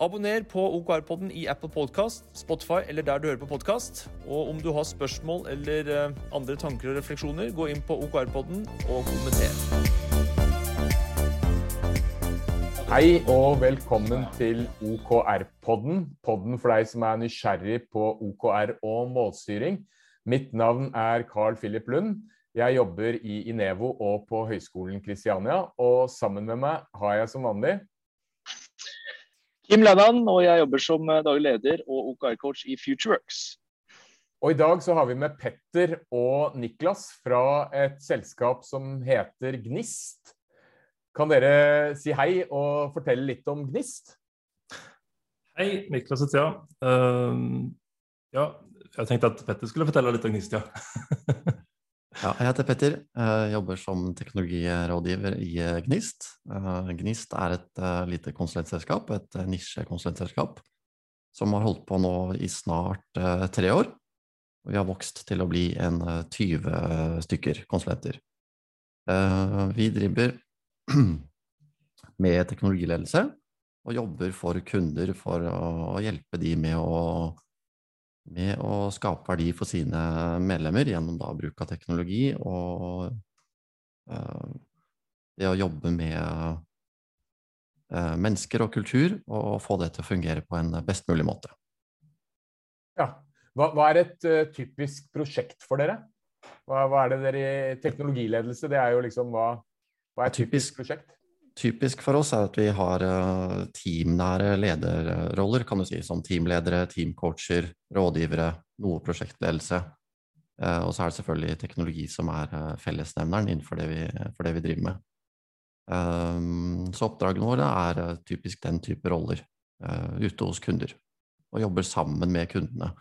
Abonner på OKR-podden i Apple Podcast, Spotify eller der du hører på podkast. Og om du har spørsmål eller eh, andre tanker og refleksjoner, gå inn på OKR-podden og kommenter. Hei og velkommen til OKR-podden. Podden for deg som er nysgjerrig på OKR og målstyring. Mitt navn er Carl Philip Lund. Jeg jobber i Inevo og på Høgskolen Kristiania. Og sammen med meg har jeg som vanlig Kim Lennan, og jeg jobber som daglig leder og OKR-coach i Futureworks. Og i dag så har vi med Petter og Niklas fra et selskap som heter Gnist. Kan dere si hei og fortelle litt om Gnist? Hei, Niklas heter jeg. Uh, ja, jeg tenkte at Petter skulle fortelle litt om Gnist, ja. ja. Jeg heter Petter, jeg jobber som teknologirådgiver i Gnist. Gnist er et lite konsulentselskap, et nisjekonsulentselskap, som har holdt på nå i snart tre år. Vi har vokst til å bli en 20 stykker konsulenter. Vi driver med teknologiledelse og jobber for kunder for å hjelpe de med å, med å skape verdi for sine medlemmer gjennom da bruk av teknologi og uh, det å jobbe med uh, mennesker og kultur og få det til å fungere på en best mulig måte. Ja. Hva, hva er et uh, typisk prosjekt for dere? Hva, hva, er det dere i teknologiledelse? Det er jo liksom hva hva er typisk prosjekt? Typisk for oss er at vi har uh, teamnære lederroller, kan du si, som teamledere, teamcoacher, rådgivere, noe prosjektledelse. Uh, og så er det selvfølgelig teknologi som er uh, fellesnevneren innenfor det vi, for det vi driver med. så oppdragene våre er typisk den type roller ute hos kunder. Og jobber sammen med kundene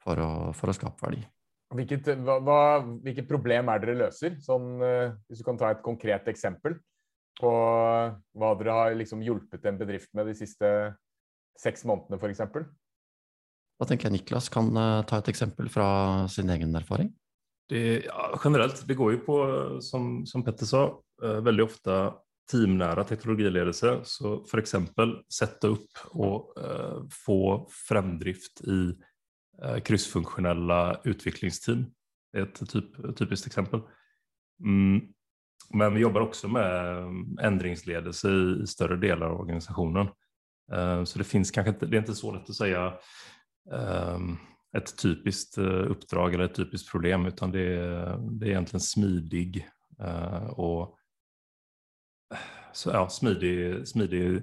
for å, for å skape verdi. Hvilket, hva, hvilket, problem er dere løser? Sånn, hvis du kan ta et konkret eksempel på hva dere har liksom hjulpet en bedrift med de siste seks månedene, f.eks. Da tenker jeg Niklas kan uh, ta et eksempel fra sin egen erfaring. Det, ja, generelt, det går jo på, som, som Petter sa, uh, veldig ofte teamnære teknologiledelse. Så f.eks. sette opp og få fremdrift i Eh, kryssfunksjonelle utviklingsteam. Det er et typ, typisk eksempel. Mm. Men vi jobbar också med ändringsledelse i, större delar av organisationen. Uh, så det finns kanske inte, det är inte så lätt att säga um, ett typiskt uh, uppdrag eller ett typiskt problem utan det är, det är egentligen smidig uh, och så, ja, smidig, smidig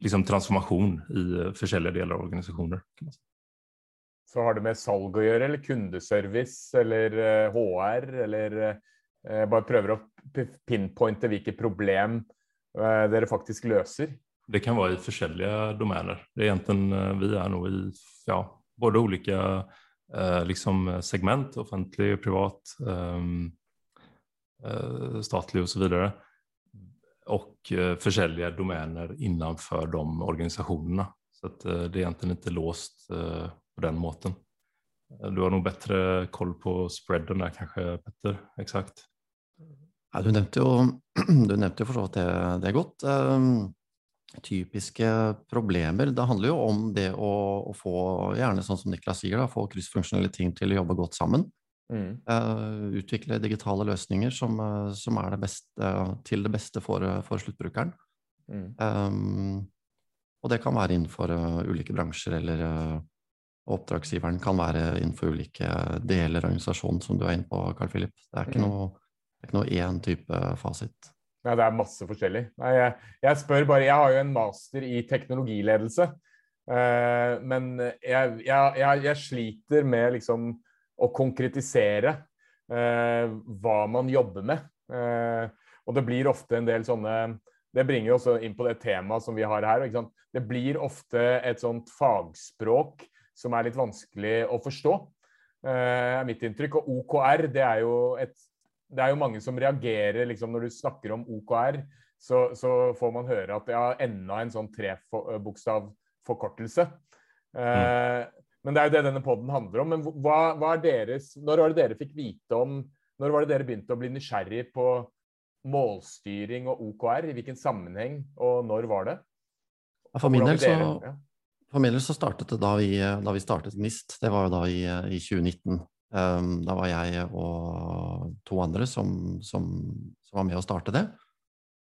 liksom transformation i forskjellige deler av säga. Så har det med salg å gjøre, eller kundeservice, eller HR, eh, eller uh, bare prøver å pinpointe hvilke problem uh, dere faktisk løser? Det kan være i forskjellige domener. Det er egentlig, vi er nå i ja, både ulike liksom segment, offentlig, privat, um, statlig osv. Og forskjellige domener innenfor de organisasjonene. Så det er egentlig ikke låst på den måten. Du har nok bedre koll på spreaden der, kanskje, Petter? Exakt. Ja, du nevnte jo, du nevnte for så vidt det, det er godt. Um, typiske problemer. Det handler jo om det å, å, få, gjerne sånn som Niklas sier, da, få kryssfunksjonelle ting til å jobbe godt sammen. Mm. Uh, utvikle digitale løsninger som, uh, som er det beste, uh, til det beste for, for sluttbrukeren. Mm. Um, og det kan være innenfor ulike bransjer eller oppdragsgiveren kan være innenfor ulike deler av organisasjonen, som du er inne på, Carl Philip. Det er ikke mm. noe, ikke noe én type fasit. Nei, det er masse forskjellig. Nei, jeg, jeg, spør bare Jeg har jo en master i teknologiledelse. Uh, men jeg, jeg, jeg, sliter med liksom å konkretisere uh, hva man jobber med. Uh, og det blir ofte en del sånne Det bringer jo også inn på det temaet som vi har her. Det blir ofte et sånt fagspråk som er litt vanskelig å forstå. er mitt inntrykk. Og OKR, det er jo et det er jo mange som reagerer liksom, når du snakker om OKR. Så, så får man høre at ja, enda en sånn trebokstavforkortelse. Eh, mm. Men det er jo det denne poden handler om. Men hva, hva, er deres Når var det dere fikk vite om Når var det dere begynte å bli nysgjerrig på målstyring og OKR? I hvilken sammenheng, og når var det? For min del så, del så startet det da vi, da vi startet GNIST. Det var jo da i, i 2019. Ehm, da var jeg og to andre som, som, som var med å starte det.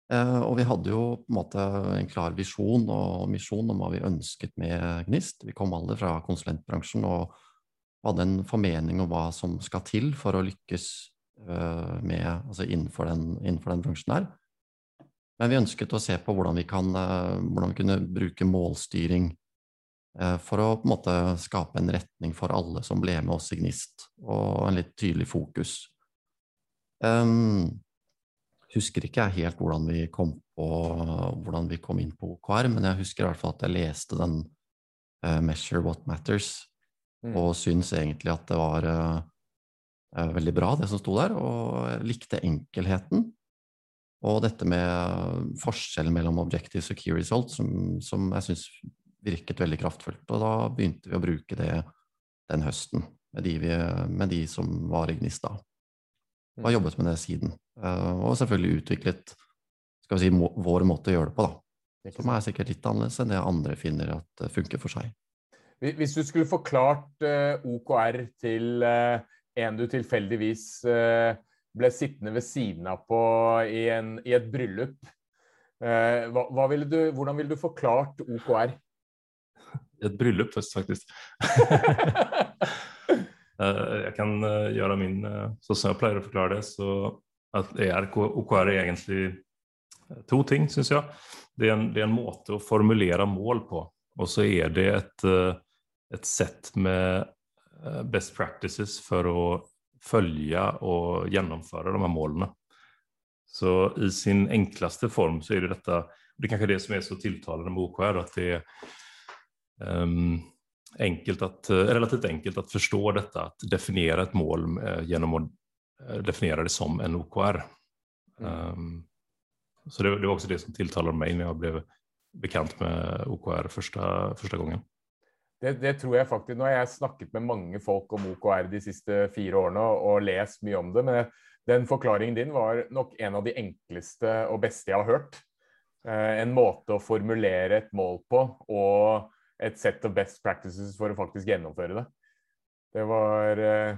Uh, og vi hadde jo på en måte en klar visjon og misjon om hva vi ønsket med Gnist. Vi kom alle fra konsulentbransjen og hadde en formening om hva som skal til for å lykkes uh, med, altså innenfor, den, innenfor den bransjen her. Men vi ønsket å se på hvordan vi, kan, uh, hvordan vi kunne bruke målstyring for å på en måte skape en retning for alle som ble med oss i Gnist, og en litt tydelig fokus. Um, husker ikke jeg helt hvordan vi kom på hvordan vi kom inn på OKR, men jeg husker i hvert fall at jeg leste den uh, 'Measure What Matters', mm. og syns egentlig at det var uh, veldig bra, det som sto der, og jeg likte enkelheten. Og dette med forskjellen mellom objectives og key results, som, som jeg syns virket veldig kraftfullt. Og da begynte vi å bruke det den høsten med de, vi, med de som var i Gnista. Og har mm. jobbet med det siden. Eh, og selvfølgelig utviklet skal vi si, må, vår måte å gjøre det på, da. Som er sikkert litt annerledes enn det andre finner at det funker for seg. Hvis du skulle forklart eh, OKR til en du tilfeldigvis ble sittende ved siden av på i, en, i et bryllup, hva, hva ville du, hvordan ville du forklart OKR? I et bryllup faktisk. Eh, jeg kan eh, gjøre min sånn som jeg pleier å forklare det. så at ERK og OKR er egentlig to ting, syns jeg. Det er, en, det er, en, måte å formulere mål på. Og så er det et, et sett med best practices for å følge og gjennomføre de her målene. Så i sin enkleste form så er det dette Det er kanskje det som er så tiltalende med OKR, at det er enkelt att, eh, relativt enkelt att förstå detta, att definiera ett mål uh, genom att uh, definiera det som en OKR. Mm. Um, så det, det, var också det som tilltalade mig när jag blev bekant med OKR första, första gången. Det, det, tror jeg faktisk. Nå har jeg snakket med mange folk om OKR de siste fire årene og lest mye om det, men den forklaringen din var nok en av de enkleste og beste jeg har hørt. Eh, en måte å formulere et mål på og et sett of best practices for å faktisk gjennomføre det. Det var, eh,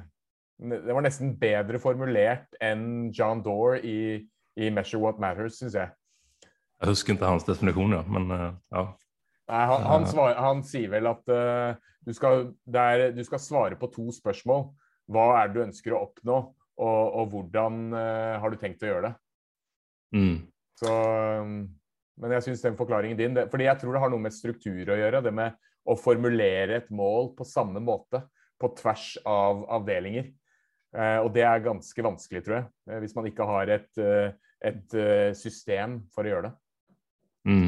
det var nesten bedre formulert enn John Dore i, i 'Measure What Matters', syns jeg. Jeg husker ikke hans definisjon, ja, men eh, ja. Nei, han, han, svar, han, sier vel at uh, du, skal, er, du, skal, svare på to spørsmål. Hva er det du ønsker å oppnå, og, og hvordan uh, har du tenkt å gjøre det? Mm. Så um, men jeg syns den forklaringen din det, fordi jeg tror det har noe med struktur å gjøre. Det med å formulere et mål på samme måte på tvers av avdelinger. Eh, og det er ganske vanskelig, tror jeg, eh, hvis man ikke har et, eh, et uh, system for å gjøre det. Mm.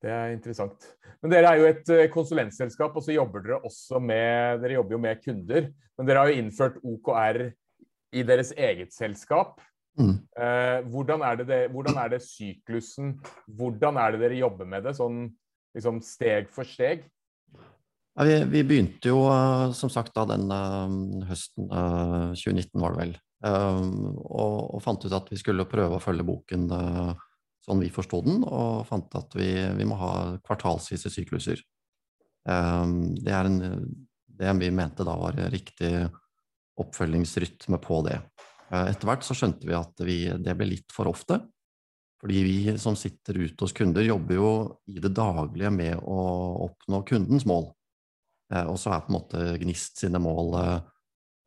det er interessant. Men dere er jo et konsulentselskap, og så jobber dere også med Dere jobber jo med kunder, men dere har jo innført OKR i deres eget selskap. Mm. Eh, hvordan, er det, hvordan, er det syklusen Hvordan er det dere jobber med det, sånn liksom steg for steg? Ja, vi, vi, begynte jo uh, som sagt da den uh, høsten uh, 2019, var det vel. Og, og, fant ut at vi skulle prøve å følge boken sånn vi forsto den, og fant at vi, vi må ha kvartalsvise sykluser. det er en, det vi mente da var riktig oppfølgingsrytme på det. Eh, etter hvert så skjønte vi at vi, det ble litt for ofte. Fordi vi som sitter ute hos kunder, jobber jo i det daglige med å oppnå kundens mål. Eh, og så er på en måte Gnist sine mål eh,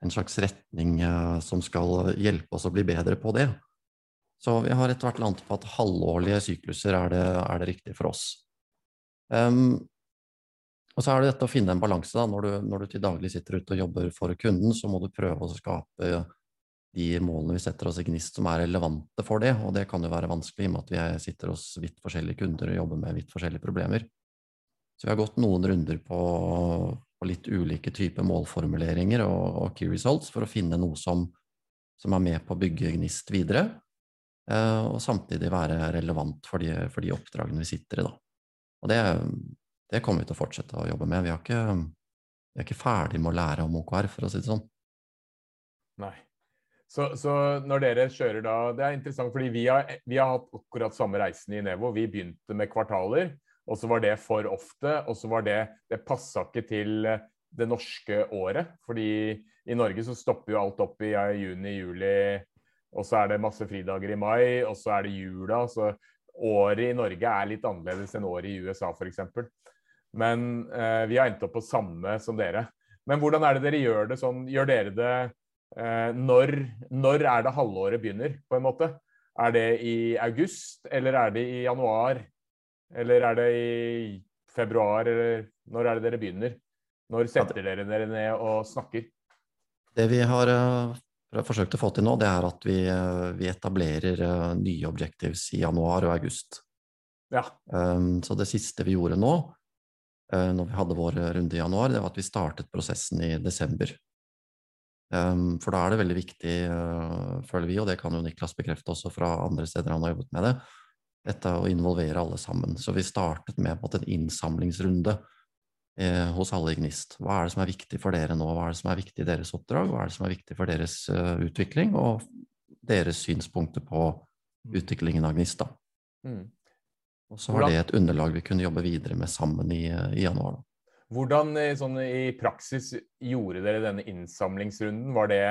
en slags retning som skal hjelpe oss å bli bedre på det. Så vi har etter hvert landet på at halvårlige sykluser er det, er det riktige for oss. Um, og så er det dette å finne en balanse. da, når du, når du, til daglig sitter ute og jobber for kunden, så må du prøve å skape de målene vi setter oss i Gnist som er relevante for det, og det kan jo være vanskelig i og med at vi sitter hos vidt forskjellige kunder og jobber med vidt forskjellige problemer. Så vi har gått noen runder på, på litt ulike typer målformuleringer og, og, key results for å finne noe som, som er med på å bygge Gnist videre, eh, og samtidig være relevant for de, for de oppdragene vi sitter i. Da. Og det, det, kommer vi til å fortsette å jobbe med. Vi, ikke, er ikke ferdig med å lære om OKR, for å si det sånn. Nei. Så, så, når dere kjører da Det er interessant, fordi vi har, vi har hatt akkurat samme reisen i Nevo. Vi begynte med kvartaler, og så var det for ofte. Og så var det Det passa ikke til det norske året. Fordi i Norge så stopper jo alt opp i juni-juli, og så er det masse fridager i mai, og så er det jula. Så året i Norge er litt annerledes enn året i USA, f.eks. Men eh, vi har endt opp på samme som dere. Men hvordan er det dere gjør det sånn? Gjør dere det Eh, når, når, er det halvåret begynner, på en måte? Er det i august, eller er det i januar? Eller er det i februar, eller når er det dere begynner? Når setter dere dere ned og snakker? Det vi har uh, forsøkt å få til nå, det er at vi, uh, vi etablerer nye objectives i januar og august. Ja. Um, så det siste vi gjorde nå, når vi hadde vår runde i januar, det var at vi startet prosessen i desember. Um, for da er det veldig viktig, uh, føler vi, og det kan jo Niklas bekrefte også fra andre steder han har jobbet med det, dette å involvere alle sammen. Så vi startet med en innsamlingsrunde eh, hos alle i Gnist. Hva er det som er viktig for dere nå? Hva er det som er viktig i deres oppdrag? Hva er det som er viktig for deres uh, utvikling? Og deres synspunkter på mm. utviklingen av Gnist. da. Mm. Og så var det et underlag vi kunne jobbe videre med sammen i, i januar. da. Hvordan eh, sånn, i praksis gjorde dere denne innsamlingsrunden? Var det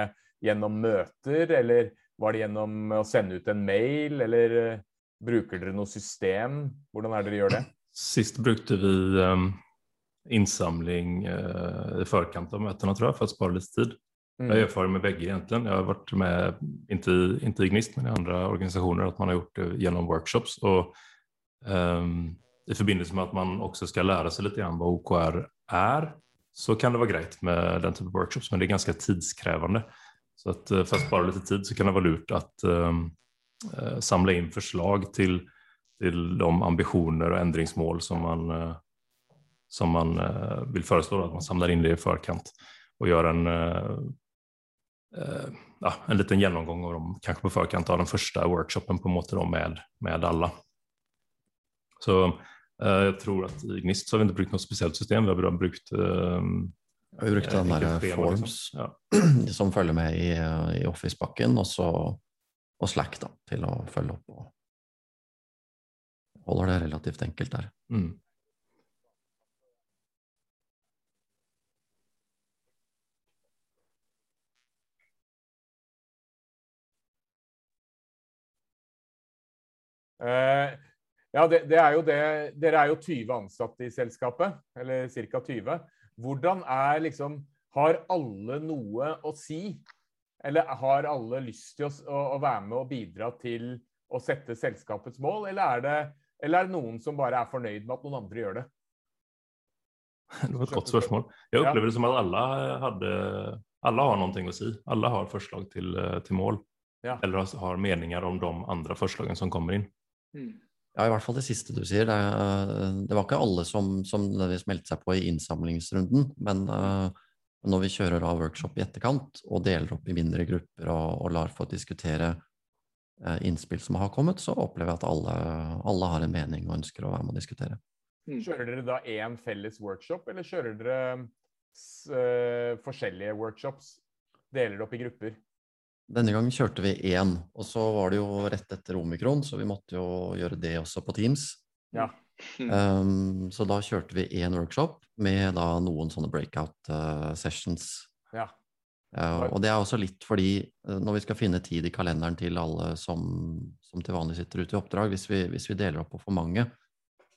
gjennom møter, eller var det gjennom å sende ut en mail, eller uh, bruker dere noe system? Hvordan er det dere gjør det? Sist brukte vi um, innsamling uh, i forkant av møtene, tror jeg, for å spare litt tid. Mm. Jeg har erfaring med begge, egentlig. Jeg har vært med, ikke i Gnist, men i andre organisasjoner, at man har gjort det gjennom workshops. og um, i forbindelse med at man også skal lære seg litt grann hva OKR er, så kan det være greit med den type workshops, men det er ganske tidskrevende. Så at eh, for å spare litt tid så kan det være lurt at um, uh, samle inn forslag til, til, de ambisjoner og endringsmål som man, uh, som man uh, vil foreslå. At man samler inn det i forkant og gjør en, ja, en liten gjennomgang av dem, kanskje på forkant av den første workshopen på en måte da, med, med alle. Så uh, jeg tror at i Gnist så har vi ikke brukt noe spesielt system. Vi har brukt uh, vi brukte den der liksom. Forms ja. som følger med i, i Office-pakken, og, og Slack da, til å følge opp. og Holder det relativt enkelt der. Mm. Uh, ja, det, det er jo det. Dere er jo 20 ansatte i selskapet, eller ca. 20. Hvordan er liksom Har alle noe å si? Eller har alle lyst til å, å, å være med og bidra til å sette selskapets mål, eller er, det, eller er det noen som bare er fornøyd med at noen andre gjør det? Det var et godt spørsmål. Jeg opplever det som at alle, hadde, alle har noe å si. Alle har forslag til, til mål. Ja. Eller har meninger om de andre forslagene som kommer inn. Mm. Ja, i hvert fall det siste du sier. Det, det var ikke alle som, som meldte seg på i innsamlingsrunden. Men uh, når vi kjører av workshop i etterkant og deler opp i mindre grupper og, og lar folk diskutere uh, innspill som har kommet, så opplever jeg at alle, alle, har en mening og ønsker å være med og diskutere. Mm. Kjører dere da én felles workshop, eller kjører dere uh, forskjellige workshops? Deler det opp i grupper? Denne gangen kjørte vi én, og så var det jo rett etter omikron, så vi måtte jo gjøre det også på Teams. Ja. Um, så da kjørte vi én workshop med da noen sånne breakout uh, sessions. Ja. Uh, og det er også litt fordi uh, når vi skal finne tid i kalenderen til alle som, som til vanlig sitter ute i oppdrag, hvis vi, hvis vi, deler opp på for mange,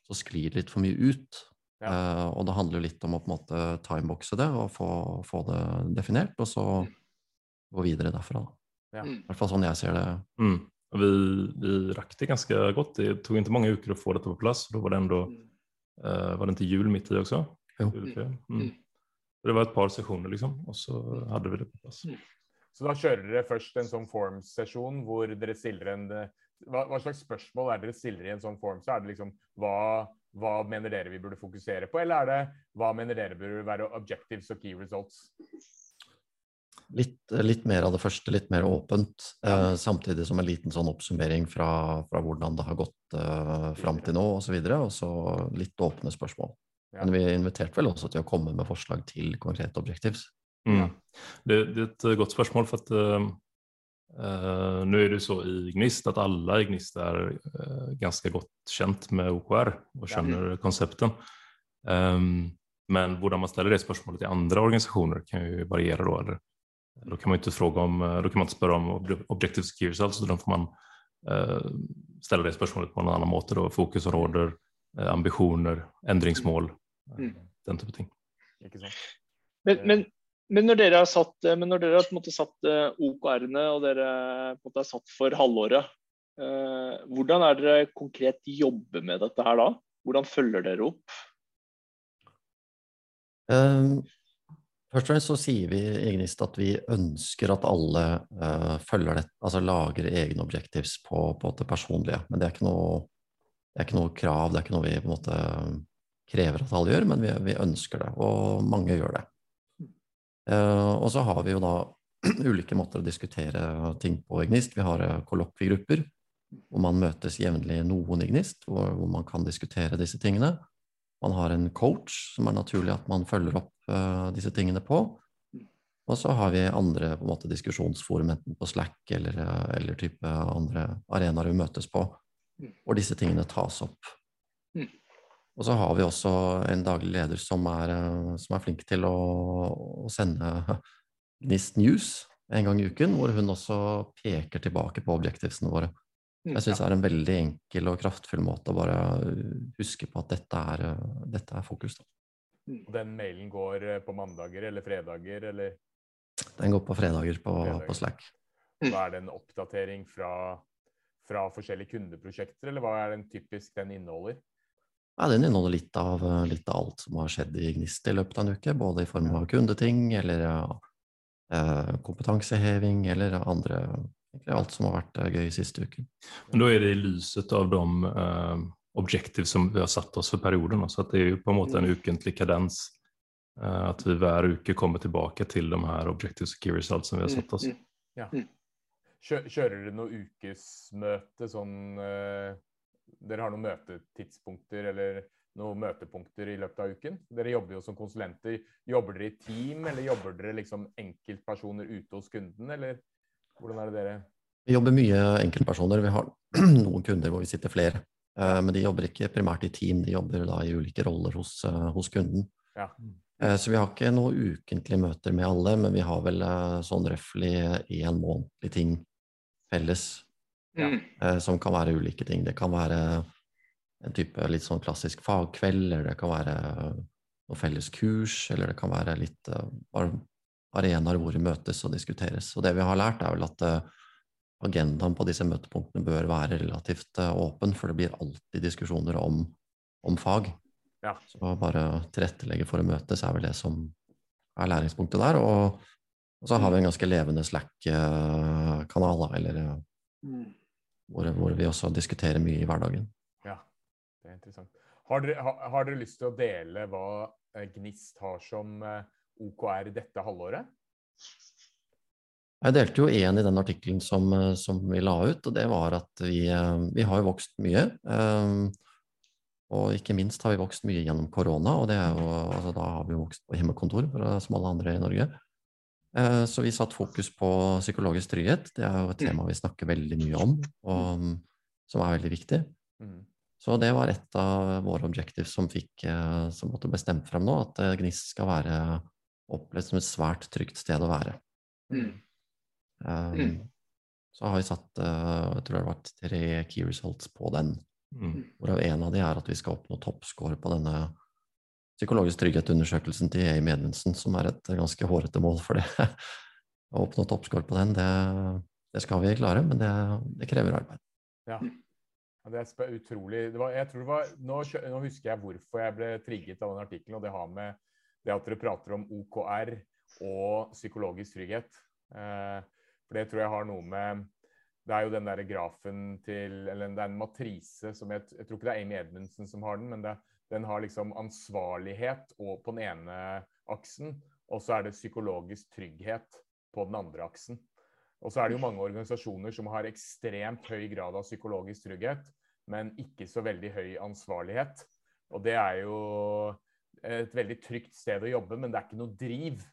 så sklir det litt for mye ut. Ja. Uh, og det handler jo litt om å på en måte timeboxe det og få, få, det definert, og så gå videre derfra. da. Ja. Mm. I hvert fall sånn jeg ser det. Mm. Vi, vi rakk det ganske godt. Det tok ikke mange uker å få dette på plass. Da var det enda, mm. uh, var det ikke jul midt i også? Jo. Mm. mm. Det var et par sesjoner, liksom, og så hadde vi det på plass. Så da kjører dere først en sånn form-sesjon hvor dere stiller en, hva, hva, slags spørsmål er dere stiller i en sånn form? Så er det liksom hva, hva mener dere vi burde fokusere på, eller er det hva mener dere burde være objectives og key results? Litt, litt, mer av det første, litt mer åpent. Eh, samtidig som en liten sånn oppsummering fra, fra hvordan det har gått eh, fram til nå osv. Og, og så litt åpne spørsmål. Ja. Men vi inviterte vel også til å komme med forslag til konkrete objectives. Mm. Det, det, er et godt spørsmål. for at uh, Nå er det så i Gnist at alle i Gnist er uh, ganske godt kjent med OKR og kjenner ja. koncepten. Um, men hvordan man ställer det spørsmålet i andre organisationer kan jo variere da, Eller, då kan man inte fråga om, då kan man inte spöra om objective key alltså så då får man uh, ställa det spörsmålet på en annen måte. Då, fokusområder, ambisjoner, endringsmål, mm. den type ting. Men, men men når dere har satt, eh, men når dere har på en måte satt eh, OKR-ene og dere på en måte har satt for halvåret, eh, hvordan er dere konkret jobber med dette her da? Hvordan følger dere opp? Um, først og fremst så sier vi i Gnist at vi ønsker at alle uh, følger det, altså lager egne objectives på, på det personlige. Men det er, noe, det er ikke noe krav, det er ikke noe vi på en måte krever at alle gjør, men vi, vi ønsker det, og mange gjør det. Uh, og så har vi jo da ulike måter å diskutere ting på i Gnist. Vi har eh, kollokviegrupper hvor man møtes jevnlig noen i Gnist, hvor, hvor, man kan diskutere disse tingene. Man har en coach som er naturlig at man følger opp uh, disse tingene på. Og så har vi andre på en måte, diskusjonsforum, enten på Slack eller, eller type andre arenaer vi møtes på, hvor disse tingene tas opp. Mm. Og så har vi også en daglig leder som er, eh, som er flink til å, å sende Gnist News en gang i uken, hvor hun også peker tilbake på objektivsene våre. Mm, Jeg syns det er en veldig enkel og kraftfull måte å bare huske på at dette er, dette er fokus. Da. Mm. Den mailen går eh, på mandager eller fredager, eller? Den går på fredager på, fredager. på Slack. Da mm. er det en oppdatering fra, fra forskjellige kundeprosjekter, eller hva er den typisk den inneholder? Ja, Den inneholder litt av, litt av, alt som har skjedd i Gnist i løpet av en uke. Både i form av kundeting eller uh, kompetanseheving eller andre Egentlig alt som har vært gøy siste uken. Men Da er det i lyset av de uh, objektiv som vi har satt oss for perioden. Så det er jo på en måte en ukentlig kadens. Uh, at vi hver uke kommer tilbake til de her objective security results som vi har satt oss. Mm, mm. Ja. Kjører dere noe ukesmøte sånn dere har noen møtetidspunkter eller noen møtepunkter i løpet av uken? Dere jobber jo som konsulenter. Jobber dere i team, eller jobber dere liksom enkeltpersoner ute hos kunden, eller hvordan er det dere Vi jobber mye enkeltpersoner. Vi har noen kunder hvor vi sitter flere. Eh, men de jobber ikke primært i team, de jobber da i ulike roller hos, eh, hos kunden. Ja. Eh, så vi har ikke noen ukentlige møter med alle, men vi har vel sånn røftlig én månedlig ting felles. Eh, som kan være ulike ting. Det kan være en type litt sånn klassisk fagkveld, eller det kan være noe felles kurs, eller det kan være litt arenaer hvor vi møtes og diskuteres. Og det vi har lært, er vel at agendaen på disse møtepunktene bør være relativt uh, åpen, for det blir alltid diskusjoner om, om fag. Ja. Så bare tilrettelegge for å møtes er vel det som er læringspunktet der. Og, og så har vi en ganske levende Slack-kanal, eller mm hvor, hvor, vi også diskuterer mye i hverdagen. Ja, det er interessant. Har dere, har, har dere lyst til å dele hva eh, Gnist har som eh, OKR dette halvåret? Jeg delte jo én i den artikkelen som, eh, som, vi la ut, og det var at vi, vi har jo vokst mye. Og ikke minst har vi vokst mye gjennom korona, og det jo, altså, da har vi vokst på hjemmekontor som alle andre i Norge. Eh, så vi satt fokus på psykologisk trygghet. Det er jo et mm. tema vi snakker veldig mye om, og som er veldig viktig. Mm. Så det var et av våre objectives som, fikk, eh, som måtte bestemt frem nå, at Gnist skal være opplevd som et svært trygt sted å være. Mm. Um, så har vi satt jeg tror det har vært tre key results på den, mm. hvorav en av de er at vi skal oppnå toppscore på denne psykologisk trygghet-undersøkelsen til Amy Edmundsen, som er et ganske hårete mål for det. Å oppnå toppscore på den, det, det, skal vi klare, men det, det krever arbeid. Ja. Det er utrolig det var, jeg tror det var, nå, nå, husker jeg hvorfor jeg ble trigget av den artikkelen, og det har med det at dere prater om OKR og psykologisk trygghet. Eh, for det tror jeg har noe med det er jo den der grafen til Eller det er en matrise som jeg, jeg tror ikke det er Amy Edmundsen som har den, men det, den har liksom ansvarlighet og på den ene aksen, og så er det psykologisk trygghet på den andre aksen. Og så er det jo mange organisasjoner som har ekstremt høy grad av psykologisk trygghet, men ikke så veldig høy ansvarlighet. Og det er jo et veldig trygt sted å jobbe, men det er ikke noe driv.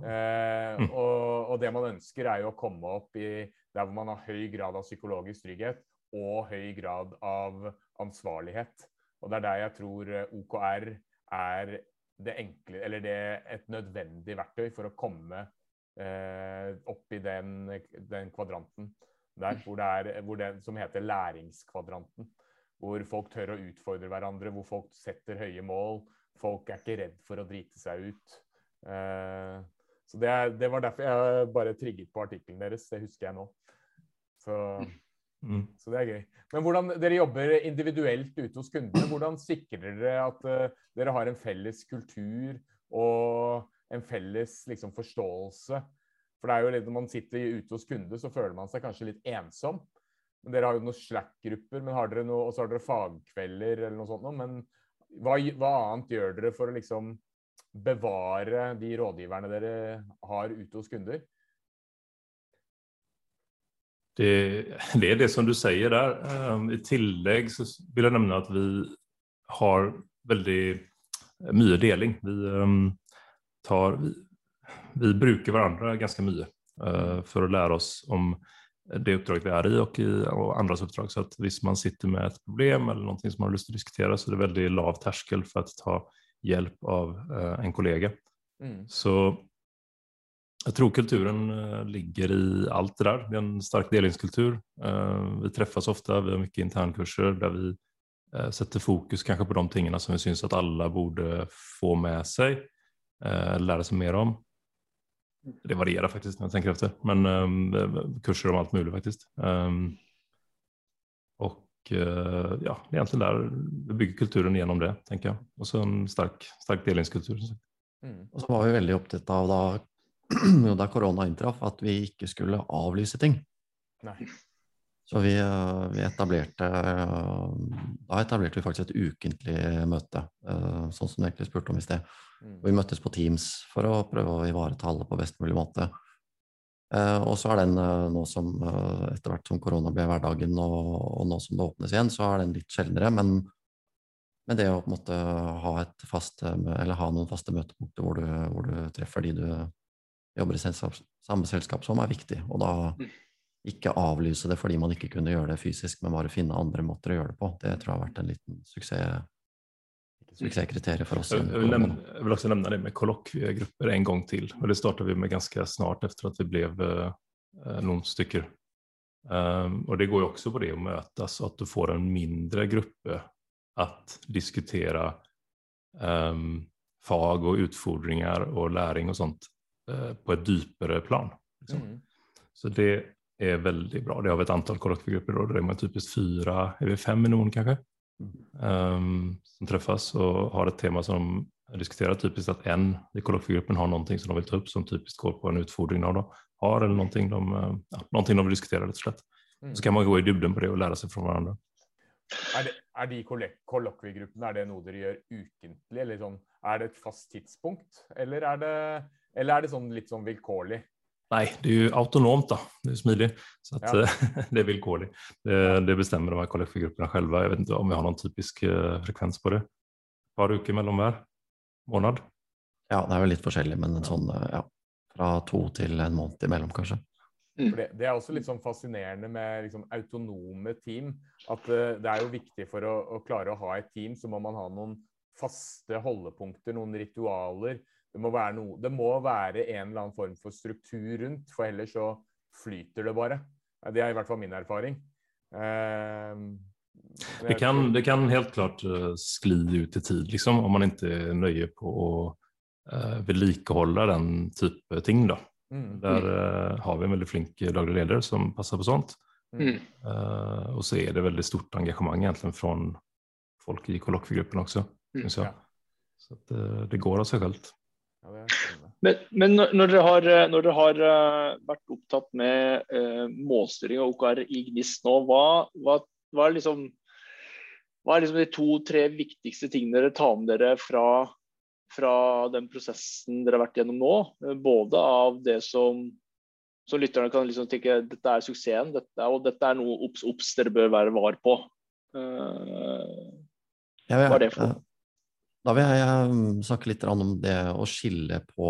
Eh, mm. og, og, det man ønsker, er jo å komme opp i der hvor man har høy grad av psykologisk trygghet og høy grad av ansvarlighet. Og det er der jeg tror eh, OKR er det enkle, eller det et nødvendig verktøy for å komme eh, opp i den, den, kvadranten der hvor det er, hvor det, som heter læringskvadranten. Hvor folk tør å utfordre hverandre, hvor folk setter høye mål. Folk er ikke redd for å drite seg ut. Eh, så det, det, var derfor jeg bare trigget på artikkelen deres. Det husker jeg nå. Så, mm. så, det er gøy. Men hvordan dere jobber individuelt ute hos kundene, hvordan sikrer dere at uh, dere har en felles kultur og en felles liksom, forståelse? For det er jo litt, Når man sitter ute hos kunde, så føler man seg kanskje litt ensom. Men Dere har jo noen Slack-grupper, men har dere noe, og så har dere fagkvelder eller noe sånt. Men hva, hva annet gjør dere for å liksom bevare de rådgiverne dere har ute hos kunder? Det, det, er det som du sier der. Um, I tillegg så vil jeg nevne at vi har veldig mye deling. Vi, um, tar, vi, vi bruker hverandre ganske mye uh, for å lære oss om det oppdraget vi er i og, og andres oppdrag. Så at hvis man sitter med et problem eller noe som man har lyst til å diskutere, så er det veldig lav terskel for å ta hjelp av eh, en kollega. Mm. Så jeg tror kulturen eh, ligger i alt det der. Vi har en sterk delingskultur. Eh, vi treffes ofte, vi har mye internkurser der vi setter fokus kanskje på de tingene som vi syns at alle burde få med seg, lære seg mer om. Det varierer faktisk når jeg tenker efter, men kurser om alt mulig faktisk. Og Eh, ja, det er egentlig der vi bygger kulturen gjennom det, tenker jeg. Og så en sterk, sterk delingskultur. Mm. Og så var vi veldig opptatt av da, da korona inntraff, at vi ikke skulle avlyse ting. Nei. Så vi, eh, vi, etablerte Da etablerte vi faktisk et ukentlig møte, eh, sånn som du egentlig spurte om i sted. Mm. Vi møttes på Teams for å prøve å ivareta alle på best mulig måte. Uh, og så er den uh, nå som uh, etter hvert som korona blir hverdagen, og, og, nå som det åpnes igjen, så er den litt sjeldnere. Men, men det å på en måte ha, fast, eller ha noen faste møtepunkter hvor hvor du treffer de du jobber i selskap, samme selskap som, er viktig. Og da ikke avlyse det fordi man ikke kunne gjøre det fysisk, men bare finne andre måter å gjøre det på. Det tror jeg har vært en liten suksess suksesskriterier for oss. Jeg vil, nevne, jeg vil, også nevne det med kollokviegrupper en gang til. og Det startet vi med ganske snart etter at vi ble uh, noen stykker. Um, og det går jo også på det å møtes, at du får en mindre gruppe at diskutere um, fag og utfordringer og læring og sånt uh, på et dypere plan. Liksom. Mm. Så det er veldig bra. Det har vi et antall kollokviegrupper, og det er man typisk fire, er vi fem i noen kanskje? Um, som träffas och har et tema som diskuterer typisk at en i kollokviegruppen har noe som de vil ta opp som typisk går på en utfordring de har, eller noe de, ja, någonting de vil diskutere, rett og slett. Mm. Så kan man gå i dybden på det og lære seg fra hverandre. Er, det, er de kollokviegruppene er det noe dere gjør ukentlig? eller sånn, Er det et fast tidspunkt, eller er det, eller er det sånn litt sånn vilkårlig? Nei, det er jo autonomt, da. Det er smidig. Så at, ja. det er vilkårlig. Det, det bestemmer de her kollektivgruppene selv. Jeg vet ikke om vi har noen typisk uh, frekvens på det. Et par uker mellom hver måned. Ja, det er jo litt forskjellig, men en sånn eh, ja, fra to til en måned imellom, kanskje. Mm. Det, det, er også litt sånn fascinerende med liksom, autonome team. At uh, det er jo viktig for å, å klare å ha et team, så må man ha noen faste holdepunkter, noen ritualer det må, være noe, det må være en eller annen form for struktur rundt, for ellers så flyter det bare. Det er i hvert fall min erfaring. Uh, det, kan, det kan, helt klart uh, skli ut i tid, liksom, om man ikke er nøye på å uh, vedlikeholde den type ting. Da. Mm. Der uh, har vi en veldig flink daglig leder som passer på sånt. Mm. Uh, og så er det veldig stort engasjement egentlig fra folk i kollokviegruppen også, syns jeg. Ja. Så det, det går av seg selv. Ja. Men, men når, når, dere har, når, dere har, vært opptatt med uh, målstyring og OKR i Gnist nå, hva, hva, hva, er liksom, hva er liksom de to-tre viktigste tingene dere tar med dere fra, fra, den prosessen dere har vært gjennom nå? Både av det som, som lytterne kan liksom tenke dette er suksessen, dette, og dette er noe obs, obs dere bør være var på. Uh, hva er det for noe? Da vil jeg mm, snakke litt om det å skille på,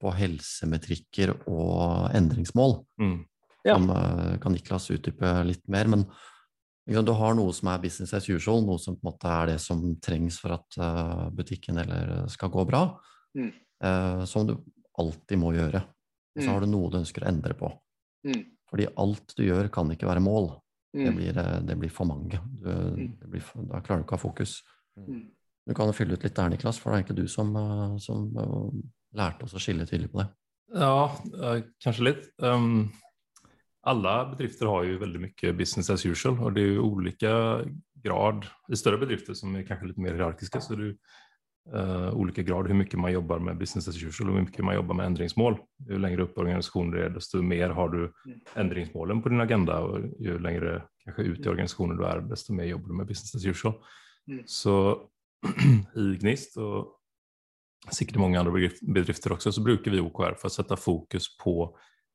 på helsemetrikker og endringsmål. Mm. Ja. Som eh, kan Niklas utdype litt mer. Men du har noe som er business as usual, noe som på en måte er det som trengs for at eh, butikken eller skal gå bra. Mm. Eh, som du alltid må gjøre. Og så mm. har du noe du ønsker å endre på. Mm. Fordi alt du gjør, kan ikke være mål. Det mm. blir, det, blir, for mange. Du, blir, da klarer du ikke å ha fokus. Du kan jo fylle ut litt der, Niklas, for det er egentlig du som, eh, som eh, lærte oss å skille tydelig på det. Ja, eh, kanskje litt. Um, alle bedrifter har jo veldig mye business as usual og det er jo ulike grad. I større bedrifter som er kanskje litt mer hierarkiske så det er det uh, olika grad hvor mye man jobber med business as usual og hvor mye man jobber med endringsmål. Jo lenger opp organisasjonen er, desto mer har du endringsmålen på din agenda og jo lenger kanskje ut i organisasjonen du er, desto mer jobber du med business as usual. Mm. Så Gnist og sikkert i mange andre bedrifter også, så bruker vi OKR for å sette fokus på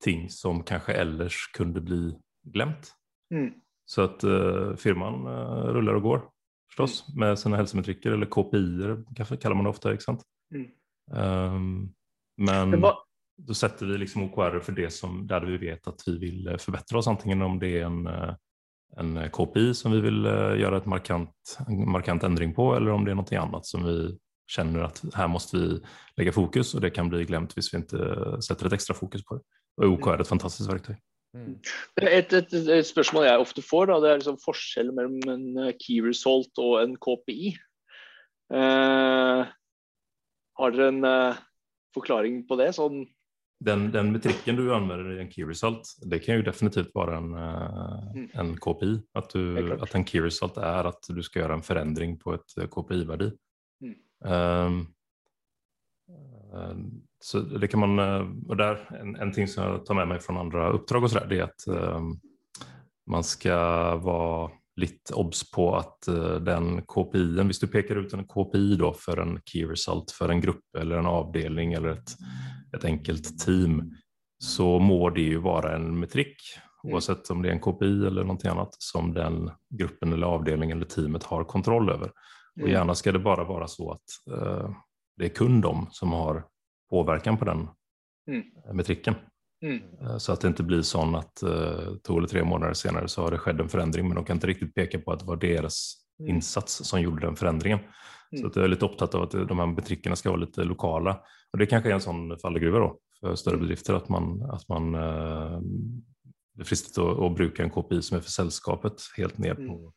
ting som kanskje ellers kunne bli glemt. Mm. Så at uh, firman uh, ruller og går, forstås, mm. med sine hälsometriker eller KPI-er, kaller man det ofte. ikke sant? Mm. Um, men da sätter vi liksom OKR for det som, där vi vet at vi vil förbättra oss, antingen om det er en uh, en eh, KPI som vi vill eh, göra ett markant, en markant ändring på eller om det är något annat som vi känner att här måste vi lägga fokus och det kan bli glemt hvis vi inte sätter ett extra fokus på det. Og OK er et fantastisk verktøy. Mm. Et, et, et, spørsmål jeg ofte får, da, det er liksom forskjell mellom en eh, key result og en KPI. Uh, har dere en uh, forklaring på det? Sånn den, den metrikken du använder i en key result, det kan jo definitivt være en, uh, en KPI. At, du, att en key result er at du skal gjøre en förändring på et eh, KPI-verdi. Mm. Um, så det kan man, och där, en, en, ting som jeg tar med meg fra andre oppdrag, och så där, det er at um, man skal være litt obs på at uh, den KPI-en, hvis du peker ut en KPI då for en key result for en grupp eller en avdelning eller et et enkelt team så må det jo være en metrikk, oavsett om det er en KPI eller noe annet, som den gruppen eller avdelningen eller teamet har kontroll over. Og gärna gjerne skal det bare være så at eh, det er kun de som har påverkan på den mm. metriken. Mm. Uh, så at det ikke blir sånn at eh, to eller tre måneder senere så har det skjedd en förändring men de kan ikke riktig peka på at det var deres mm. innsats som gjorde den forandringen. Så att jag är lite opptatt av at de her butikkene skal være litt lokale. Og det kanskje er en sånn fallegruve for større mm. bedrifter, at man, at man eh, det fristet å, å, bruke en KPI som er for selskapet, helt ned på, mm.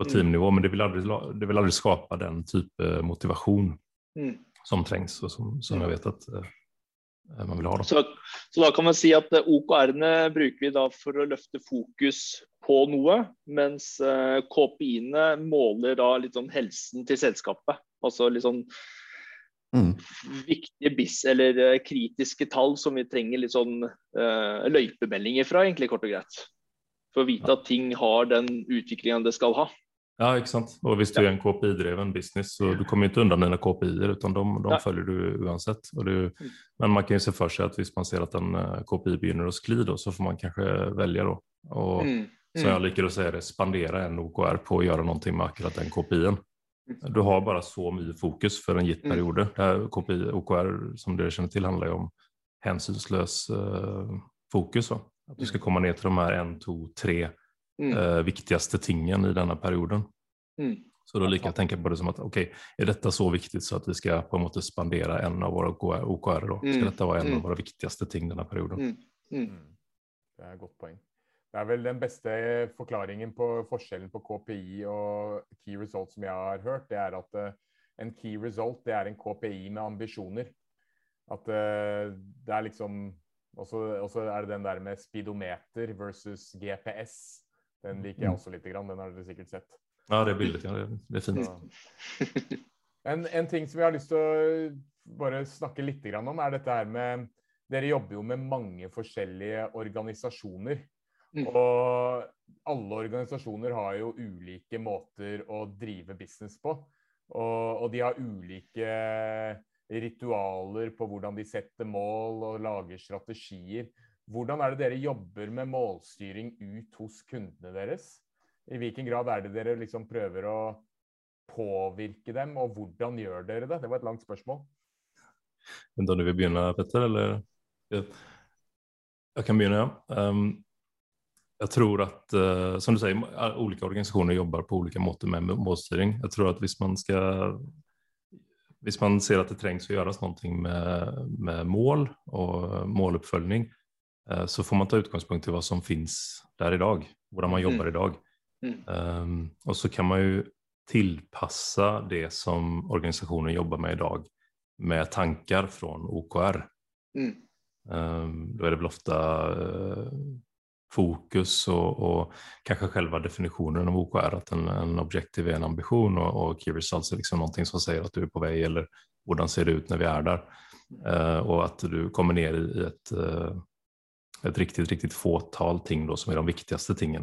på teamnivå. Men det vil, aldri, det vil aldri skape den type motivasjon mm. som trengs, og som, som jeg vet at eh, man vil ha. Da. Så, så, da kan man si at eh, OKR-ene bruker vi da for å løfte fokus på noe, mens uh, KPI-ene måler da litt sånn helsen til selskapet. Altså litt sånn mm. viktige bis eller uh, kritiske tall som vi trenger litt sånn uh, løypemeldinger fra, egentlig kort og greit. For å vite at ting har den utviklingen det skal ha. Ja, ikke sant. Og hvis du er en KPI-dreven business, så du kommer ikke unna dine KPI-er, utan de, de følger du uansett. Du, mm. men man kan jo se for seg at hvis man ser at en KPI begynner å skli, så får man kanskje velge. Da. Og mm. Så mm. jeg liker å spandere en OKR på å gjøre noe med akkurat den kopien. Mm. Du har bare så mye fokus for en gitt mm. periode. Mm. KPI, OKR som dere kjenner til, handler jo om hensynsløs uh, fokus. Va? At du skal komme ned til de her en, to, tre uh, viktigste tingene i denne perioden. Mm. Så da liker jeg å tenke på det som at ok, er dette så viktig så at vi skal på en måte spandere en av våre OKR? Da? Skal dette være en av våre viktigste ting denne perioden? Det er et godt poeng. Det er vel den beste forklaringen på forskjellen på KPI og key result som jeg har hørt. Det er at uh, en key result det er en KPI med ambisjoner. At uh, det er liksom Og så er det den der med speedometer versus GPS. Den liker jeg mm. også litt. Grann. Den har dere sikkert sett. Ja, det bildet. Ja, fint. En, en, ting som jeg har lyst til å bare snakke litt om, er dette her med Dere jobber jo med mange forskjellige organisasjoner. Mm. Og alle organisasjoner har jo ulike måter å drive business på. Og, og, de har ulike ritualer på hvordan de setter mål og lager strategier. Hvordan er det dere jobber med målstyring ut hos kundene deres? I hvilken grad er det dere liksom prøver å påvirke dem, og hvordan gjør dere det? Det var et langt spørsmål. Da du vil begynne, Petter? Eller? Jeg kan begynne, ja. Um, jeg tror at, uh, som du sier, olika organisasjoner jobber på olika måter med målstyring. Jeg tror at hvis man ska, hvis man ser at det trengs å gjøres noe med, med mål og måloppfølging, uh, så får man ta utgangspunkt i hva som finnes der i dag. Hvordan man jobber mm. i dag. Mm. Um, og så kan man jo tilpasse det som organisasjonen jobber med i dag, med tanker fra OKR. Mm. Um, da er det vel ofte uh, fokus och, och kanske själva definitionen av OKR, att en, en objektiv är en ambition och, och key results är liksom någonting som säger att du är på väg eller hvordan ser det ut när vi är där. Uh, och att du kommer ner i, ett, ett riktigt, riktigt fåtal ting då som är de viktigaste tingen.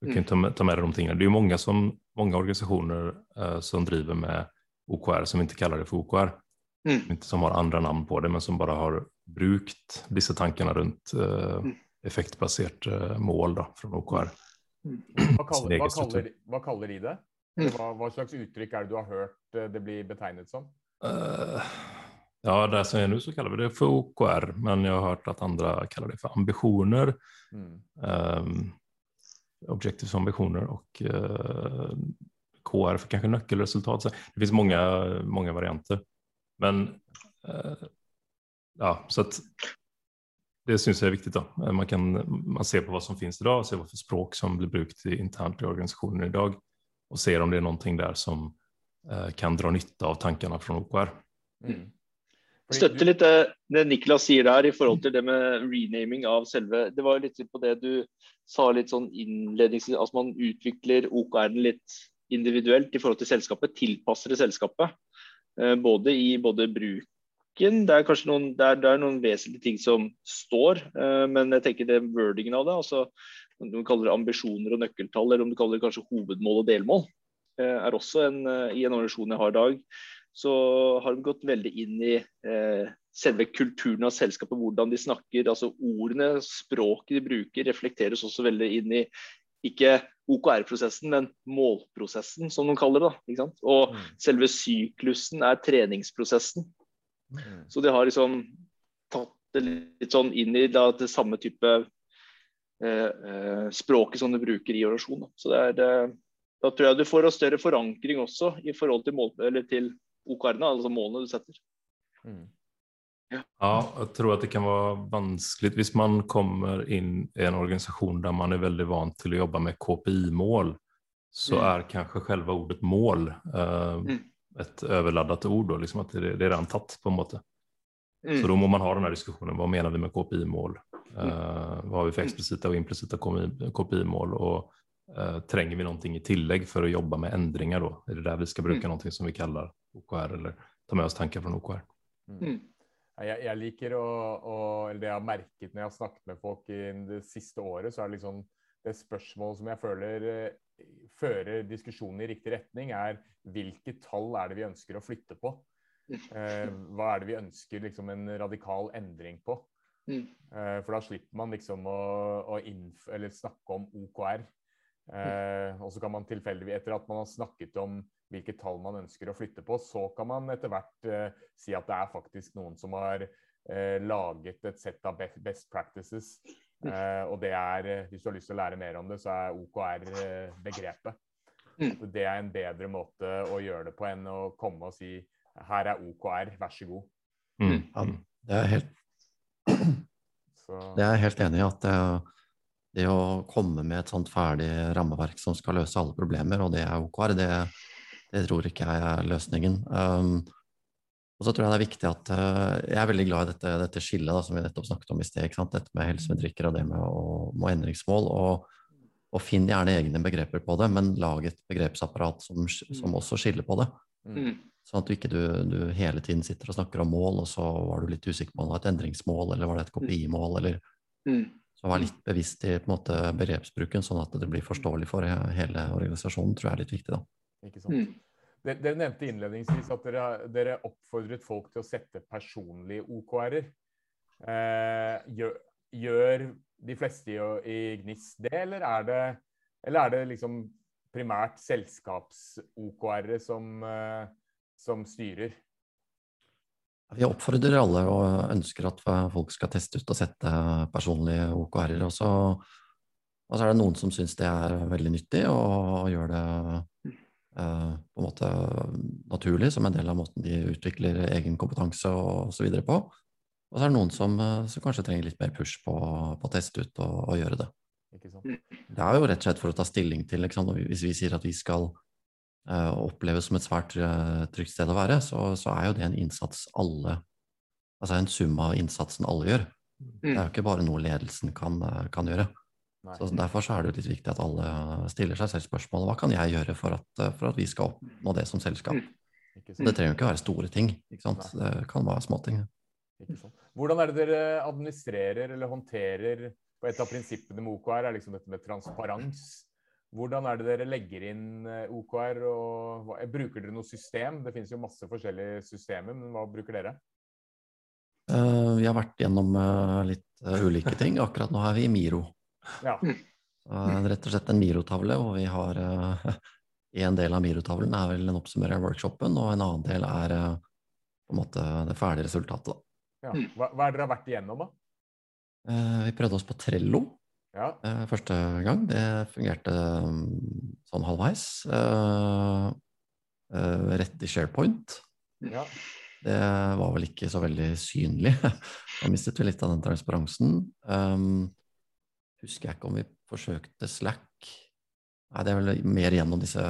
Du kan mm. ta, ta med dig de tingene. Det är många, som, många organisationer uh, som driver med OKR som inte kallar det för OKR. Mm. Som har andra namn på det men som bara har brukt disse tankene rundt mm effektbasert eh, mål da, fra OKR. Mm. Hva kaller, hva, kaller, hva kaller, de det? Mm. Hva, hva, slags uttrykk er det du har hørt eh, det blir betegnet som? Uh, ja, der som er nå, så kaller vi det for OKR, men jeg har hørt at andre kaller det for ambisjoner. Mm. Um, objectives ambisjoner og uh, KR for kanskje nøkkelresultat. Så det finnes mange, mange varianter. Men uh, ja, så at det syns jeg er viktig. da. Eh, man, kan, man ser på hva som finnes i dag, ser hva for språk som blir brukt internt i organisasjonen i dag, og ser om det er noe der som eh, kan dra nytte av tankene fra OKR. Mm. Støtter litt det, det Niklas sier der i forhold til det med renaming av selve Det var litt på det du sa litt sånn innledningsvis, at man utvikler OKR-en litt individuelt i forhold til selskapet, tilpasser det selskapet. Eh, både i både bruk politikken. Det er kanskje noen, det er, det er noen vesentlige ting som står, uh, men jeg tenker det wordingen av det, altså om du kaller det ambisjoner og nøkkeltall, eller om du kaller det kanskje hovedmål og delmål, uh, er også en, uh, i en organisasjon jeg har i dag, så har de gått veldig inn i selve kulturen av selskapet, hvordan de snakker. altså Ordene, språket de bruker, reflekteres også veldig inn i ikke OKR-prosessen, men målprosessen, som de kaller det. Og mm. selve syklusen er treningsprosessen. Mm. Så de har liksom tatt det litt sånn inn i da, det samme type eh, eh, språket som du bruker i orasjon. Da. Så det er, eh, da tror jeg du får en større forankring også i forhold til, mål, til OKR-ene, altså målene du setter. Mm. Ja. ja. jeg tror at det kan være vanskelig hvis man kommer inn i en organisasjon der man er veldig vant til å jobbe med KPI-mål, så mm. er kanskje selve ordet mål uh, mm et overladet ord. og liksom at det, det, er redan tatt, på en måte. Mm. Så da må man ha denne diskusjonen. Hva mener vi med KPI-mål? Uh, eh, hva har vi for eksplisitte og implisitte KPI-mål? Og uh, trenger vi noe i tillegg for å jobbe med endringer? Da? Er det der vi skal bruke mm. noe som vi kaller OKR, eller ta med oss tanker fra OKR? Mm. mm. Jeg, jeg, liker å, å, eller Det jeg har merket når jeg har snakket med folk i det siste året, så er det liksom det spørsmålet som jeg føler uh, fører diskusjonen i riktig retning, er hvilke tall er det vi ønsker å flytte på? Eh, hva er det vi ønsker liksom, en radikal endring på? Mm. Eh, for da slipper man liksom å, å snakke om OKR. Eh, og så kan man tilfeldigvis, etter at man har snakket om hvilke tall man ønsker å flytte på, så kan man etter hvert eh, si at det er faktisk noen som har eh, laget et sett av best practices. Eh, og det er, hvis du har lyst til å lære mer om det, så er OKR begrepet. Mm. Det er en bedre måte å gjøre det på enn å komme og si her er OKR, vær så god. Mm. mm. Ja, det er helt Det er jeg helt enig i. at det, det, å komme med et sånt ferdig rammeverk som skal løse alle problemer, og det er OKR, det, det tror ikke jeg er løsningen. Um, og så tror jeg det er viktig at uh, Jeg er veldig glad i dette, dette skillet da, som vi nettopp snakket om i sted. Dette med helsemetrikker og det med, å, med endringsmål. og og finn gjerne egne begreper på det, men lag et begrepsapparat som, som også skiller på det. Mm. Sånn at du ikke du, du hele tiden sitter og snakker om mål, og så var du litt usikker på om det var et endringsmål, eller var det et KPI-mål, eller Mm. så vær litt bevisst i på en måte, begrepsbruken, sånn at det blir forståelig for hele organisasjonen, tror jeg er litt viktig. da. Ikke sant? Mm. Dere, nevnte innledningsvis at dere, dere oppfordret folk til å sette personlige OKR-er. Eh, gjør, gjør de fleste i, i gnist det, eller er det, eller er det liksom primært selskaps-OKR-er som, eh, som styrer? Vi oppfordrer alle og ønsker at folk skal teste ut og sette personlige OKR-er. Og så, er det noen som syns det er veldig nyttig og gjør det på en måte naturlig som en del av måten de utvikler egen kompetanse og så videre på. Og så er det noen som, eh, som kanskje trenger litt mer push på, på å teste ut og, og gjøre det. Det er jo rett og slett for å ta stilling til liksom, Hvis vi sier at vi skal uh, oppleves som et svært uh, trygt sted å være, så, så, er jo det en innsats alle Altså en sum av innsatsen alle gjør. Det er jo ikke bare noe ledelsen kan, kan gjøre. Så Derfor så er det jo litt viktig at alle stiller seg selv spørsmålet hva kan jeg gjøre for at, for at vi skal oppnå det som selskap. Så det trenger jo ikke være store ting. Det kan være småting. Hvordan er det dere administrerer eller håndterer på Et av prinsippene med OKR er liksom dette med transparens. Hvordan er det dere legger inn eh, OKR? og Bruker dere noe system? Det finnes jo masse forskjellige systemer, men hva bruker dere? Eh, vi har vært gjennom eh, litt eh, ulike ting. Akkurat nå er vi i Miro. Ja, Uh, rett og slett en Miro-tavle, og vi har uh, en del av Miro-tavlen er vel en oppsummering av workshopen, og en annen del er uh, på en måte det ferdige resultatet. da. ja. Hva, hva er dere har vært igjennom, da? Eh, vi prøvde oss på Trello Ja, eh, første gang. Det fungerte um, sånn halvveis. Eh, eh, rett i SharePoint. ja. Det var vel ikke så veldig synlig. Da mistet vi litt av den transparensen. Um, husker jeg ikke om vi forsøkte Slack. Nei, det er vel mer gjennom disse,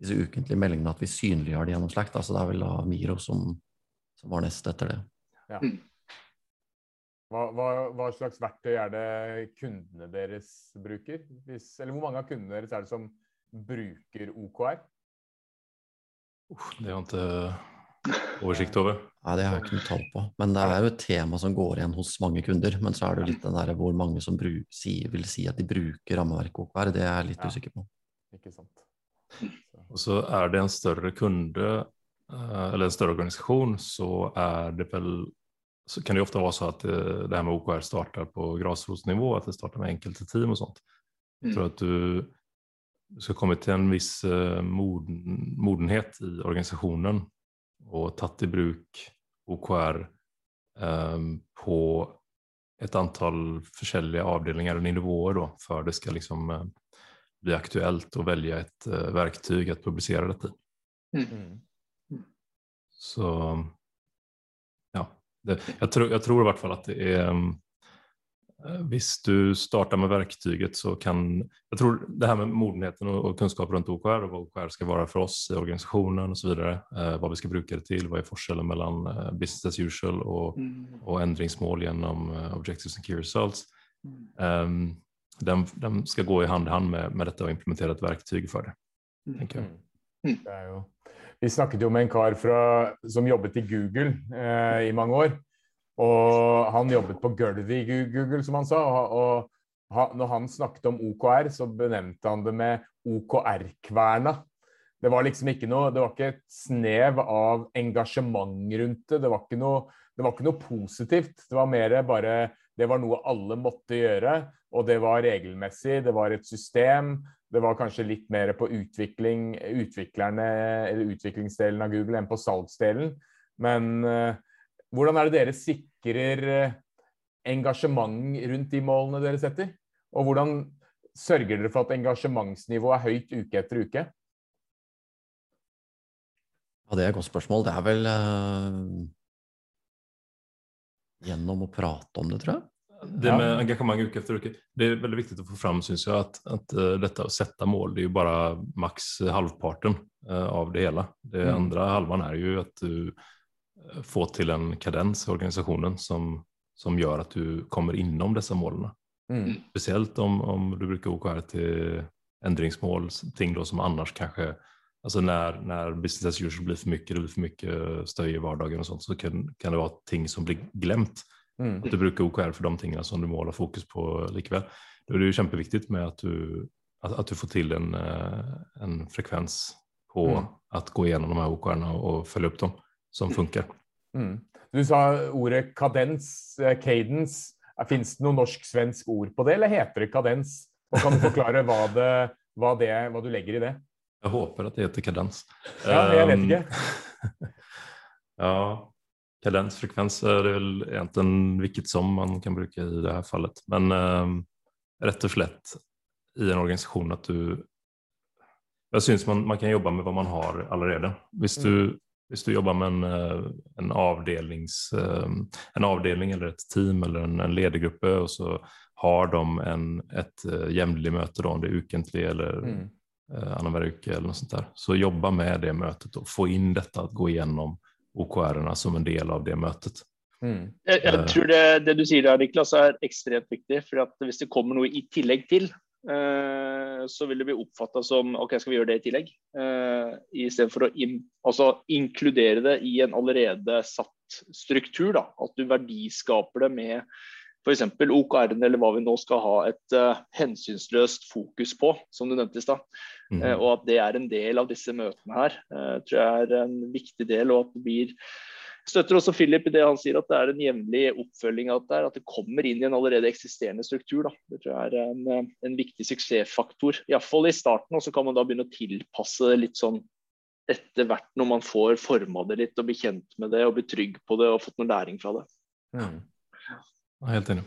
disse ukentlige meldingene at vi synliggjør det gjennom Slack. Da. Så det er vel da Miro som, som var nest etter det. Hva, hva, hva slags verktøy er det kundene deres bruker? Hvis, eller hvor mange av kundene deres er det som bruker OKR? Det er jo ikke oversikt over. Nei, det har jeg ikke noe tall på. Men det er jo et tema som går igjen hos mange kunder. Men så er det jo litt den der hvor mange som bru, si, vil si at de bruker rammeverket OKR. Det er jeg litt Ja. usikker på. Ikke sant? Og så er det en større kunde eh, eller en større organisasjon så er det vel så kan det ofte være vara så at det, her med OKR starter på grasrotsnivå, at det starter med enkelte team og sånt. Mm. tror at du, skal komme til en viss eh, moden, modenhet i organisationen och tatt i bruk OKR ehm, på et antal forskjellige avdelinger eller nivåer da, før det skal liksom eh, bli aktuelt å velge et uh, verktyg å publisere dette i. Mm. Så ja, det, jeg, tror, jeg, tror i hvert fall at det er um, Visst, du starter med verktyget så kan, Jeg tror det her med modenheten og kunnskap rundt runt OKR og hva OKR skal være for oss i organisasjonen osv., så vidare, eh, vad vi skal bruke det til, hva er forskjellen mellom eh, business as usual og, Mm. och ändringsmål genom eh, objectives and key results. um, Ehm, den, den skal gå i hand i hand med, med dette og implementere et verktyg for det. Mm. Tänker. Mm. Det er jo Vi snakket jo med en kar fra, som jobbet i Google eh, i mange år. Og han jobbet på gulvet i Google, som han sa. Og, når han snakket om OKR, så benevnte han det med OKR-kverna. Det var liksom ikke noe Det var ikke et snev av engasjement rundt det. Det var ikke noe, var ikke noe positivt. Det var mer bare Det var noe alle måtte gjøre, og det var regelmessig. Det var et system. Det var kanskje litt mer på utvikling, utviklerne, eller utviklingsdelen av Google enn på salgsdelen. Men eh, hvordan er det dere sikrer eh, engasjement rundt de målene dere setter? Og hvordan sørger dere for at engasjementsnivået er høyt uke etter uke? Ja, det er et godt spørsmål. Det er vel uh, gjennom å prate om det, tror jeg. Det med engasjement uke etter uke, det er veldig viktig å få fram syns jeg, at, at uh, dette å sette mål, det er jo bare maks halvparten uh, av det hele. Det Mm. andra halvan er jo at du eh, til en kadens i organisationen som, som gjør at du kommer innom disse målene. Mm. Speciellt om, om du bruker OKR til endringsmål, ting då som annars kanskje Altså når, når, business as usual blir for mye, det blir for mye støy i vardagen og sånt så kan, kan det være ting som blir glemt. Mm. At du bruker OKR for de tingene som du må holde fokus på likevel. Da er det jo kjempeviktig med at du, at, at du får til en, eh, en frekvens på Mm. at gå gjennom de her OKR-ene og følge opp dem, som funker. Mm. Du sa ordet kadens, eh, cadence. Fins det noe norsk-svensk ord på det, eller heter det kadens? Og kan du forklare hva, det, hva, det, hva du legger i det? Jeg håper at det heter kadens. Ja, jeg vet Um, ikke. ja, kadens, frekvens er vel egentlig hvilket som man kan bruke i det her fallet. Men um, rett og slett i en organisasjon at du Jeg syns man, man kan jobbe med hva man har allerede. Hvis du, hvis du jobber med en, eh, en, avdelings, eh, en avdeling eller et team eller en, en ledergruppe, og så har de en, et uh, jevnlig møte, da, om det er ukentlig eller Mm. eh, annenhver uke eller noe sånt der. Så jobba med det møtet og få inn dette, at gå gjennom OKR-ene som en del av det møtet. Mm. Jeg, jeg Eh. tror det, det du sier der, Niklas, er ekstremt viktig. for at Hvis det kommer noe i tillegg til, eh, så vil det bli oppfatta som OK, skal vi gjøre det i tillegg? Uh, Istedenfor å in, altså inkludere det i en allerede satt struktur. da, At du verdiskaper det med f.eks. OKR-en eller hva vi nå skal ha et uh, hensynsløst fokus på, som du nevnte i stad. Mm. Uh, Og at det er en del av disse møtene her, eh, tror jeg er en viktig del. og at det blir Støtter også Philip i det han sier, at det er en jevnlig oppfølging av dette. At det kommer inn i en allerede eksisterende struktur. Da. Det tror jeg er en, eh, en viktig suksessfaktor. Iallfall i starten. Og så kan man da begynne å tilpasse det litt sånn etter hvert når man får forma det litt og blir kjent med det og blir trygg på det og fått noe læring fra det. Mm. Er helt enig.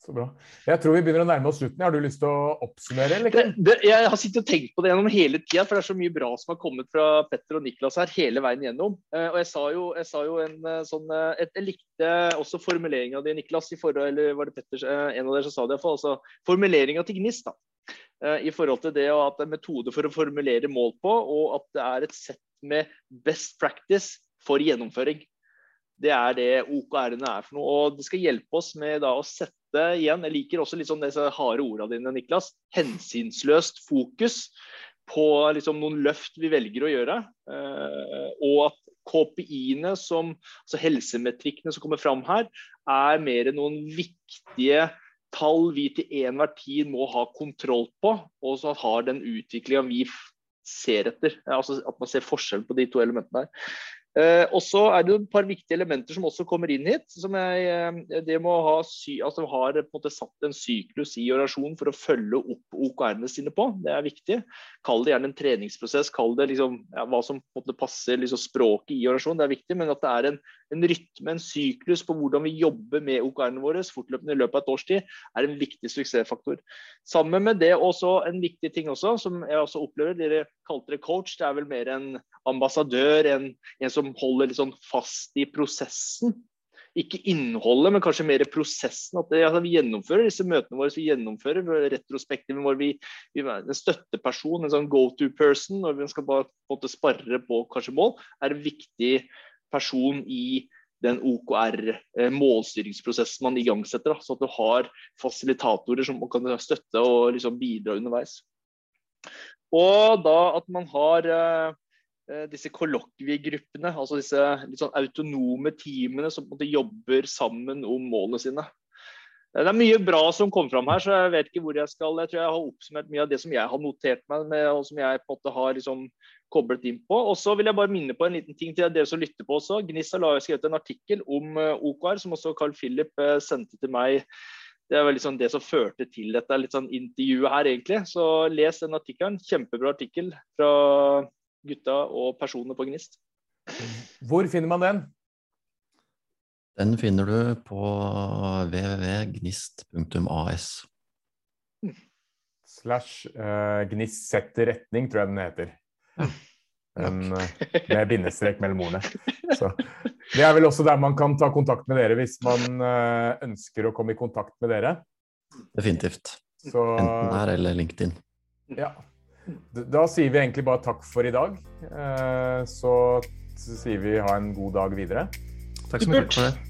Så bra. Jeg tror vi begynner å nærme oss slutten. Har du lyst til å oppsummere? Det, det, jeg har sittet og tenkt på det gjennom hele tida, for det er så mye bra som har kommet fra Petter og Niklas her hele veien gjennom. Eh, og jeg sa jo, jeg sa jo en eh, sånn eh, et, Jeg likte også formuleringa di, Niklas, i forhold, eller var det Petter, en av dere som sa det iallfall. Altså formuleringa til Gnist, da. I forhold til det at det er en metode for å formulere mål på, og at det er et sett med best practice for gjennomføring. Det er det OKR-ene er for noe. Og det skal hjelpe oss med da å sette igjen Jeg liker også sånn disse harde ordene dine, Niklas. Hensynsløst fokus på liksom noen løft vi velger å gjøre. Eh, og at KPI-ene, altså helsemetrikkene som kommer fram her, er mer noen viktige tall vi til enhver tid må ha kontroll på, og så har den utviklinga vi ser etter. Altså at man ser forskjell på de to elementene her. Eh, og så er det et par viktige elementer som også kommer inn hit. som jeg, eh, Det må ha sy, altså har på en måte satt en syklus i orasjon for å følge opp OKR-ene sine på. Det er viktig. Kall det gjerne en treningsprosess. Kall det liksom, ja, hva som på en måte passer liksom språket i orasjon. Det er viktig, men at det er en, en rytme, en syklus på hvordan vi jobber med OKR-ene våre fortløpende i løpet av et års tid, er en viktig suksessfaktor. Sammen med det også en viktig ting også, som jeg også opplever, dere kalte det coach, det er vel mer en ambassadør, en, en som holder litt sånn fast i prosessen. Ikke innholdet, men kanskje mer prosessen. At det, altså, vi gjennomfører disse møtene våre, vi gjennomfører retrospektiven vår. Vi, vi er en støtteperson, en sånn go to person, når vi skal bare på en måte sparre på kanskje mål, er viktig person i den OKR-målstyringsprosessen man igangsetter. Da, så at du har fasilitatorer som kan støtte og liksom bidra underveis. Og da at man har eh, eh, disse kollokviegruppene, altså disse litt sånn autonome teamene som på en måte jobber sammen om målene sine. Det er mye bra som kom fram her, så jeg vet ikke hvor jeg skal. Jeg tror jeg har oppsummert mye av det som jeg har notert meg med, og som jeg på en måte har liksom koblet inn på. Og så vil jeg bare minne på en liten ting til dere som lytter på også. Gnist har skrevet en artikkel om eh, OKR, som også Carl Philip eh, sendte til meg. Det er vel liksom det som førte til dette litt sånn intervjuet her, egentlig. Så les den artikkelen. Kjempebra artikkel fra gutta og personene på Gnist. Hvor finner man den? Den finner du på www.gnist.as. Slash uh, gnist setter retning, tror jeg den heter. Den, uh, med bindestrek mellom ordene. Så, det er vel også der man kan ta kontakt med dere hvis man uh, ønsker å komme i kontakt med dere. Definitivt. Så Enten der eller LinkedIn. ja. Da sier vi egentlig bare takk for i dag. Eh, Så sier vi ha en god dag videre. Takk så mye. Supert.